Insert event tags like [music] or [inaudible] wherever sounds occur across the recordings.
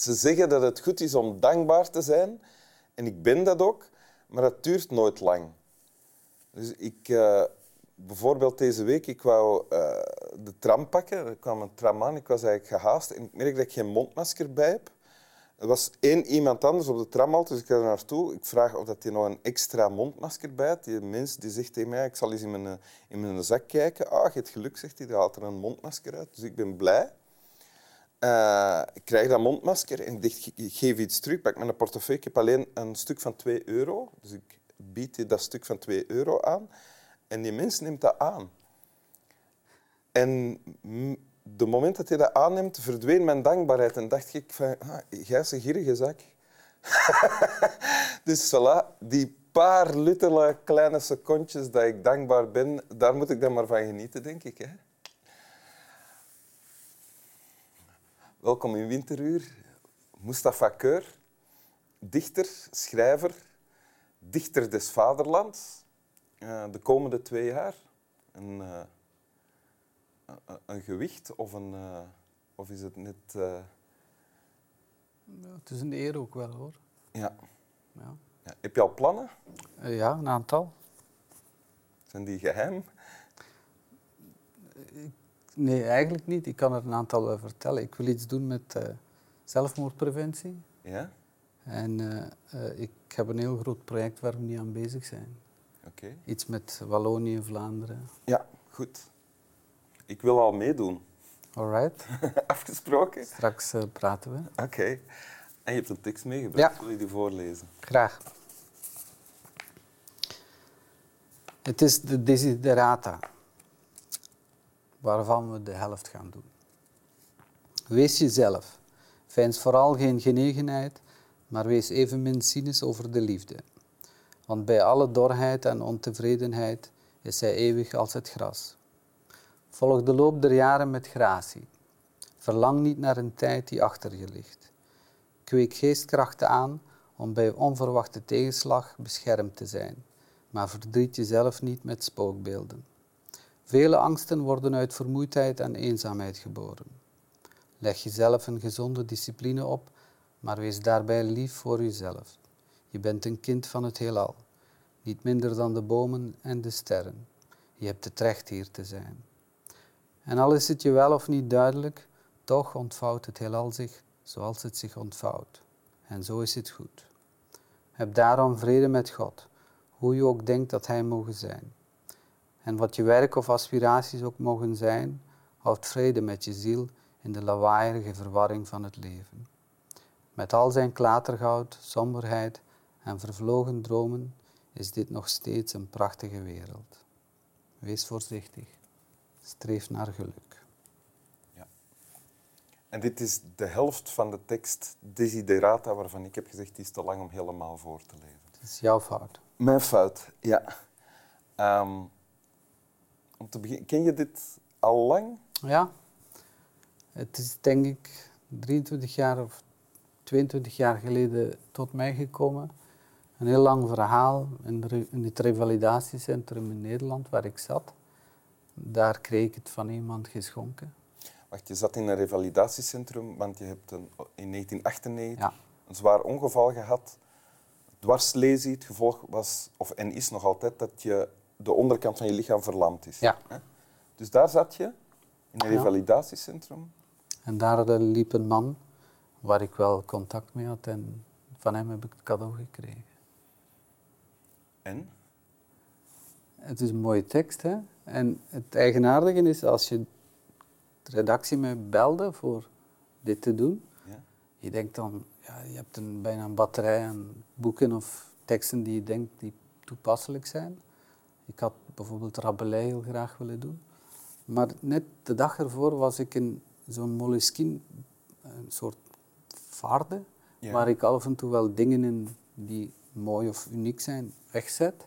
ze zeggen dat het goed is om dankbaar te zijn. En ik ben dat ook, maar dat duurt nooit lang. Dus ik, uh, bijvoorbeeld deze week, ik wou uh, de tram pakken. Er kwam een tram aan, ik was eigenlijk gehaast en ik merk dat ik geen mondmasker bij heb. Er was één iemand anders op de tram al, dus ik ga er naartoe. Ik vraag of hij nog een extra mondmasker bij had. Die mens die zegt tegen mij, ik zal eens in mijn, in mijn zak kijken. Ah, je hebt geluk, zegt hij, die haalt er een mondmasker uit. Dus ik ben blij. Uh, ik krijg dat mondmasker en ik, geef iets terug. Ik pak mijn portefeuille. Ik heb alleen een stuk van 2 euro. Dus ik bied dat stuk van 2 euro aan. En die mens neemt dat aan. En de moment dat hij dat aanneemt, verdween mijn dankbaarheid. En dacht ik van, ah, is een gierige zak. [laughs] dus voilà, die paar luttele kleine secondjes dat ik dankbaar ben, daar moet ik dan maar van genieten, denk ik. Hè? Welkom in Winteruur. Mustafa Keur, dichter, schrijver, dichter des vaderlands. Uh, de komende twee jaar. Een, uh, een gewicht of, een, uh, of is het net... Ja, het is een eer ook wel, hoor. Ja. ja. ja. Heb je al plannen? ja, een aantal. Zijn die geheim? Nee, eigenlijk niet. Ik kan er een aantal wel vertellen. Ik wil iets doen met uh, zelfmoordpreventie. Ja? En uh, uh, ik heb een heel groot project waar we niet aan bezig zijn. Oké. Iets met Wallonië en Vlaanderen. Ja, goed. Ik wil al meedoen. Alright. [laughs] Afgesproken? Straks praten we. Oké. En je hebt een tekst meegebracht. Ja. Wil je die voorlezen? Graag. Het is de desiderata waarvan we de helft gaan doen. Wees jezelf. Veins vooral geen genegenheid, maar wees evenmin cynisch over de liefde. Want bij alle dorheid en ontevredenheid is zij eeuwig als het gras. Volg de loop der jaren met gratie. Verlang niet naar een tijd die achter je ligt. Kweek geestkrachten aan om bij onverwachte tegenslag beschermd te zijn, maar verdriet jezelf niet met spookbeelden. Vele angsten worden uit vermoeidheid en eenzaamheid geboren. Leg jezelf een gezonde discipline op, maar wees daarbij lief voor jezelf. Je bent een kind van het heelal, niet minder dan de bomen en de sterren. Je hebt het recht hier te zijn. En al is het je wel of niet duidelijk, toch ontvouwt het heelal zich zoals het zich ontvouwt. En zo is het goed. Heb daarom vrede met God, hoe je ook denkt dat Hij mogen zijn. En wat je werk of aspiraties ook mogen zijn, houd vrede met je ziel in de lawaaierige verwarring van het leven. Met al zijn klatergoud, somberheid en vervlogen dromen is dit nog steeds een prachtige wereld. Wees voorzichtig. Streef naar geluk. Ja. En dit is de helft van de tekst Desiderata, waarvan ik heb gezegd die is te lang om helemaal voor te lezen. Het is jouw fout. Mijn fout, ja. Um, om te beginnen, ken je dit al lang? Ja. Het is denk ik 23 jaar of 22 jaar geleden tot mij gekomen. Een heel lang verhaal in, in het revalidatiecentrum in Nederland waar ik zat. Daar kreeg ik het van iemand geschonken. Wacht, je zat in een revalidatiecentrum, want je hebt een, in 1998 een zwaar ongeval gehad. Dwarslesie, het gevolg was, of en is nog altijd, dat je de onderkant van je lichaam verlamd is. Ja. Dus daar zat je, in een revalidatiecentrum. En daar eh, liep een man waar ik wel contact mee had en van hem heb ik het cadeau gekregen. En? Het is een mooie tekst, hè? En het eigenaardige is, als je de redactie mij belde voor dit te doen, ja. je denkt dan, ja, je hebt een, bijna een batterij aan boeken of teksten die je denkt die toepasselijk zijn. Ik had bijvoorbeeld Rabelais heel graag willen doen. Maar net de dag ervoor was ik in zo'n Moleskine, een soort vaarde, waar ik af en toe wel dingen in die mooi of uniek zijn, wegzet.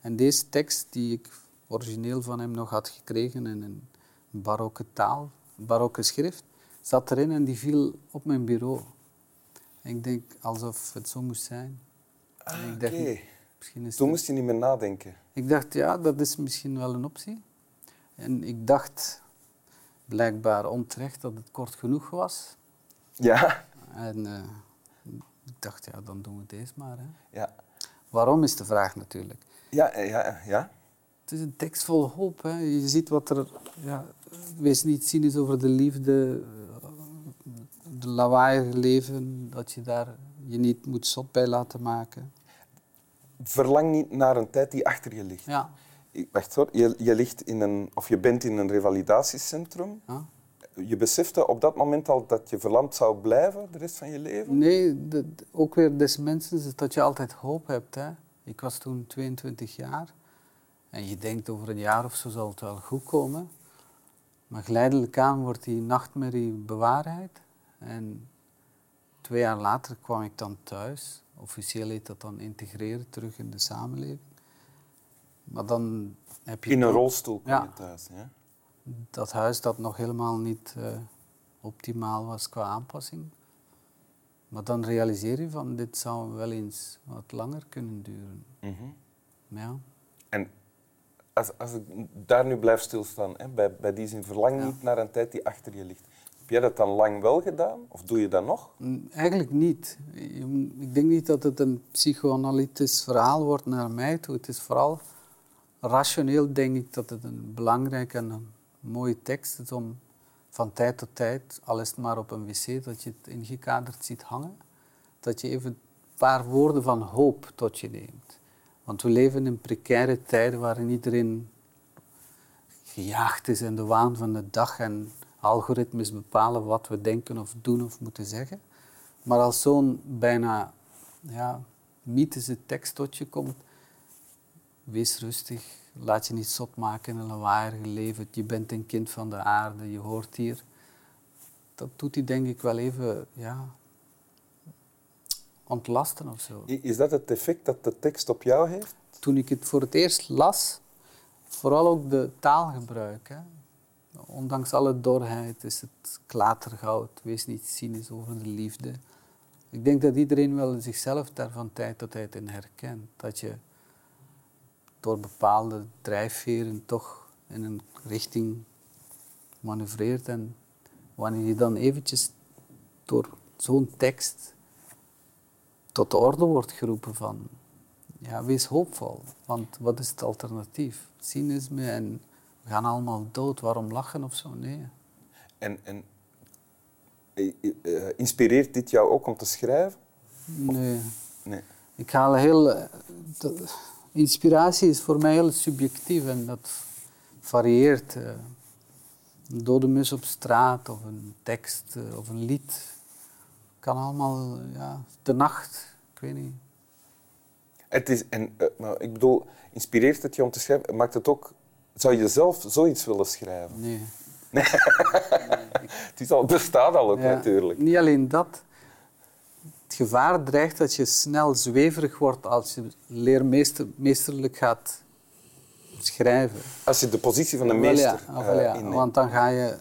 En deze tekst die ik origineel van hem nog had gekregen in een barokke taal, barokke schrift, zat erin en die viel op mijn bureau. ik denk alsof het zo moest zijn. Ah, oké. Toen moest je niet meer nadenken. Ik dacht, ja, dat is misschien wel een optie. En ik dacht blijkbaar onterecht dat het kort genoeg was. Ja. En eh, ik dacht, ja, dan doen we deze maar. Hè. Ja. Waarom is de vraag natuurlijk. Ja, eh, ja, ja. Het is een tekst vol hoop. Hè. Je ziet wat er... Ja, wees niet cynisch over de liefde, eh, de lawaaiige leven, dat je daar je niet moet zot bij laten maken. Verlang niet naar een tijd die achter je ligt. Ja. Wacht hoor, je, je, ligt in een, of je bent in een revalidatiecentrum. Je besefte op dat moment al dat je verlamd zou blijven de rest van je leven? Nee, de- ook weer des mensen is dat je altijd hoop hebt. Hè. Ik was toen 22 jaar en je denkt over een jaar of zo zal het wel goed komen. Maar geleidelijk aan wordt die nachtmerrie bewaarheid. En twee jaar later kwam ik dan thuis. Officieel heet dat dan integreren terug in de samenleving. Maar dan heb je In een rolstoel kom Ja. je thuis. Ja? dat huis dat nog helemaal niet eh, optimaal was qua aanpassing. Maar dan realiseer je van dit zou wel eens wat langer kunnen duren. Mhm. Ja. En als, als ik daar nu blijf stilstaan, hè, bij, bij die zin, verlang Ja. niet naar een tijd die achter je ligt. Jij dat dan lang wel gedaan? Of doe je dat nog? Eigenlijk niet. Je Ik denk niet dat het een psychoanalytisch verhaal wordt naar mij toe. Het is vooral rationeel, denk ik, dat het een belangrijke en een mooie tekst is om van tijd tot tijd, al is het maar op een wc, dat je het ingekaderd ziet hangen, dat je even een paar woorden van hoop tot je neemt. Want we leven in precaire tijden waarin iedereen gejaagd is in de waan van de dag en algoritmes bepalen wat we denken of doen of moeten zeggen. Maar als zo'n bijna ja, mythische tekst tot je komt, wees rustig, laat je niet zot maken in een lawaaiige leven. Je bent een kind van de aarde, je hoort hier. Dat doet hij denk ik wel even ja, ontlasten of zo. Is dat het effect dat de tekst op jou heeft? toen ik het voor het eerst las, vooral ook de taalgebruik. Hè. Ondanks alle dorheid is het klatergoud. Wees niet cynisch over de liefde. Ik denk dat iedereen wel zichzelf daar van tijd tot tijd in herkent. Dat je door bepaalde drijfveren toch in een richting manoeuvreert. En wanneer je dan eventjes door zo'n tekst tot de orde wordt geroepen van ja, wees hoopvol. Want wat is het alternatief? Cynisme en we gaan allemaal dood, waarom lachen of zo? Nee. En, en eh, eh, inspireert dit jou ook om te schrijven? nee. Nee. Ik haal heel... eh, inspiratie is voor mij heel subjectief en dat varieert. eh. Een dode mus op straat of een tekst eh, of een lied. Kan allemaal, eh, ja, de nacht, ik weet niet. Het is, en, eh, maar ik bedoel, inspireert het je om te schrijven? Maakt het ook... Zou je zelf zoiets willen schrijven? Nee. Het, is al, bestaat al ook Ja, natuurlijk. Niet alleen dat. Het gevaar dreigt dat je snel zweverig wordt als je leermeesterlijk gaat schrijven. Als je de positie van de ja, meester ah, wel eh, ja. Want dan ga je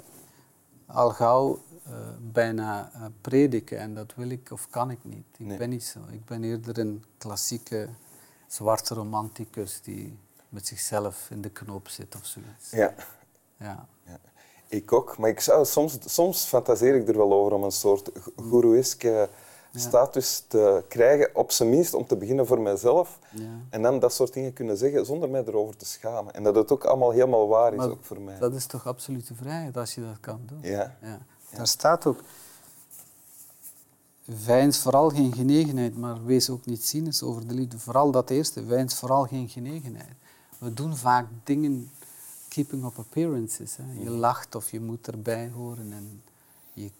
al gauw eh, bijna eh, prediken en dat wil ik of kan ik niet. Ik Nee. ben niet zo. Ik ben eerder een klassieke zwarte romanticus die met zichzelf in de knoop zit of zoiets. Ja. Ja. Ja, ik ook. Maar ik zou, soms, soms fantaseer ik er wel over om een soort goeroeske status te krijgen. Op zijn minst om te beginnen voor mijzelf. Ja. En dan dat soort dingen kunnen zeggen zonder mij erover te schamen. En dat het ook allemaal helemaal waar is, Maar ook voor mij. Dat is toch absolute vrijheid als je dat kan doen? Ja. Ja. Daar staat ook, Wijns vooral geen genegenheid, maar wees ook niet cynisch over de liefde. Vooral dat eerste, wijns vooral geen genegenheid. We doen vaak dingen keeping up appearances. Hè. Je lacht of je moet erbij horen. En je,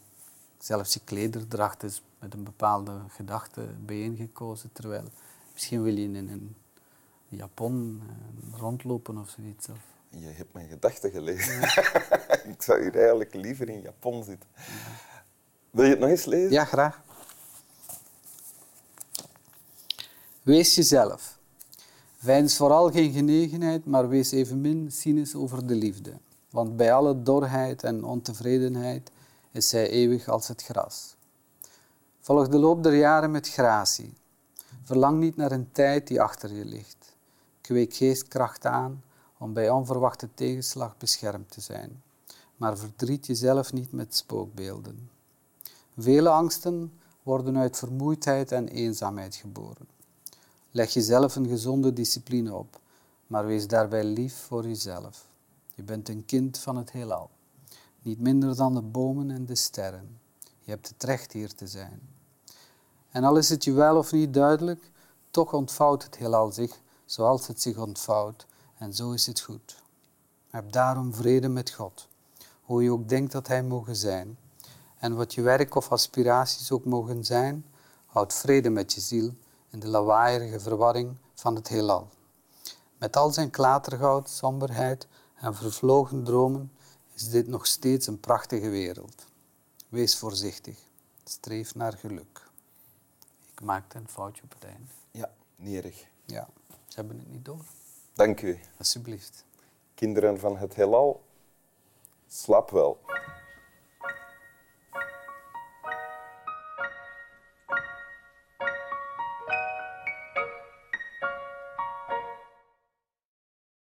zelfs je klederdracht is met een bepaalde gedachte bijeengekozen. Terwijl misschien wil je in een japon eh, rondlopen of zoiets. Of, Je hebt mijn gedachten gelezen. [laughs] ik zou hier eigenlijk liever in Japan zitten. Wil je het nog eens lezen? Ja, graag. Wees jezelf. Weins vooral geen genegenheid, maar wees evenmin cynisch over de liefde. Want bij alle dorheid en ontevredenheid is zij eeuwig als het gras. Volg de loop der jaren met gratie. Verlang niet naar een tijd die achter je ligt. Kweek geestkracht aan om bij onverwachte tegenslag beschermd te zijn. Maar verdriet jezelf niet met spookbeelden. Vele angsten worden uit vermoeidheid en eenzaamheid geboren. Leg jezelf een gezonde discipline op, maar wees daarbij lief voor jezelf. Je bent een kind van het heelal, niet minder dan de bomen en de sterren. Je hebt het recht hier te zijn. En al is het je wel of niet duidelijk, toch ontvouwt het heelal zich zoals het zich ontvouwt, en zo is het goed. Heb daarom vrede met God, hoe je ook denkt dat Hij mogen zijn. En wat je werk of aspiraties ook mogen zijn, houd vrede met je ziel in de lawaaierige verwarring van het heelal. Met al zijn klatergoud, somberheid en vervlogen dromen is dit nog steeds een prachtige wereld. Wees voorzichtig. Streef naar geluk. Ik maakte een foutje op het einde. Ja, niet erg. Ja, ze hebben het niet door. Dank u. Alsjeblieft. Kinderen van het heelal, slaap wel.